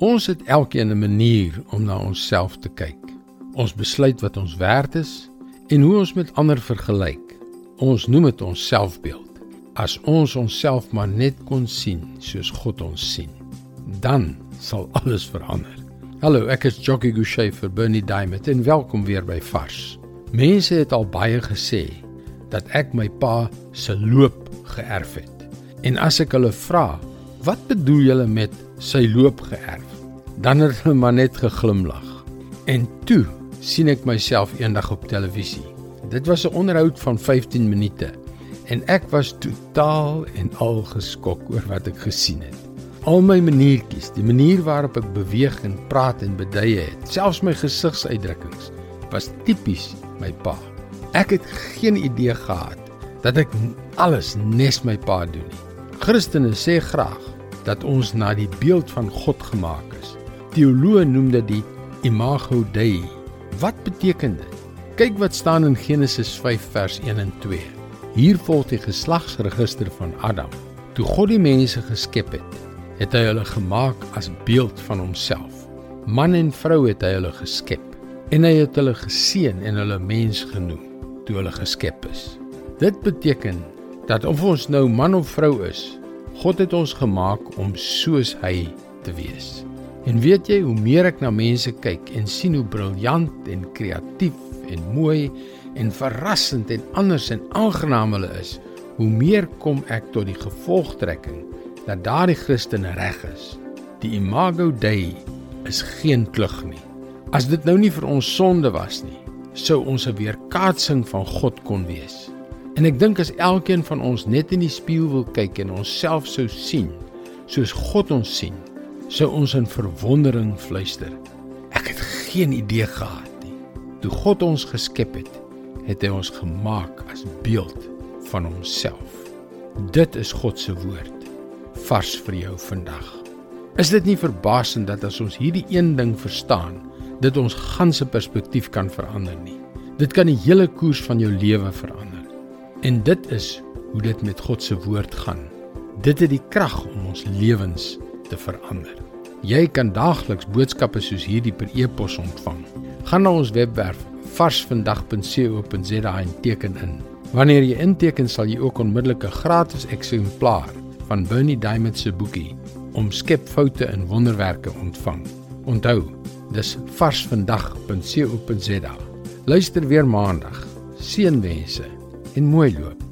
Ons het elkeen 'n manier om na onsself te kyk. Ons besluit wat ons werd is en hoe ons met ander vergelyk. Ons noem dit ons selfbeeld. As ons onsself maar net kon sien soos God ons sien, dan sal alles verander. Hallo, ek is Jockey Gouchee vir Bernie Diamond en welkom weer by Vars. Mense het al baie gesê dat ek my pa se loop geërf het. En as ek hulle vra, "Wat bedoel julle met sy loop geërf?" Dan het hulle maar net geglimlag. En toe sien ek myself eendag op televisie. Dit was 'n onderhoud van 15 minute en ek was totaal en al geskok oor wat ek gesien het. Al my maniertjies, die manier waarop ek beweeg en praat en beduie het, selfs my gesigsuitdrukkings was tipies my pa. Ek het geen idee gehad dat ek alles nes my pa doen nie. Christene sê graag dat ons na die beeld van God gemaak is. Teoloë noem dit die imago Dei. Wat beteken dit? Kyk wat staan in Genesis 5 vers 1 en 2. Hier volg die geslagsregister van Adam. Toe God die mense geskep het, het hy hulle gemaak as beeld van homself. Man en vrou het hy hulle geskep en hy het hulle geseën en hulle mens genoem toe hulle geskep is. Dit beteken dat of ons nou man of vrou is, God het ons gemaak om soos hy te wees. En weet jy hoe meer ek na mense kyk en sien hoe briljant en kreatief en mooi en verrassend en anders en aangenaam hulle is, hoe meer kom ek tot die gevolgtrekking dat daardie Christen reg is. Die imago Dei is geen klug nie. As dit nou nie vir ons sonde was nie, sou ons 'n weerkaatsing van God kon wees. En ek dink as elkeen van ons net in die spieël wil kyk en onsself sou sien soos God ons sien, sou ons in verwondering fluister. Ek het geen idee gehad nie. Toe God ons geskep het, het hy ons gemaak as beeld van homself. Dit is God se woord vars vir jou vandag. Is dit nie verbasend dat as ons hierdie een ding verstaan, dit ons ganse perspektief kan verander nie? Dit kan die hele koers van jou lewe verander. En dit is hoe dit met God se woord gaan. Dit het die krag om ons lewens te verander. Jy kan daagliks boodskappe soos hierdie per e-pos ontvang. Gaan na ons webwerf varsvandag.co.za en teken in. Wanneer jy inteken, sal jy ook onmiddellik 'n gratis eksemplaar van Bernie Diamond se boekie Omskep foute in wonderwerke ontvang. Onthou, dis varsvandag.co.za. Luister weer maandag. Seënwense en mooi loop.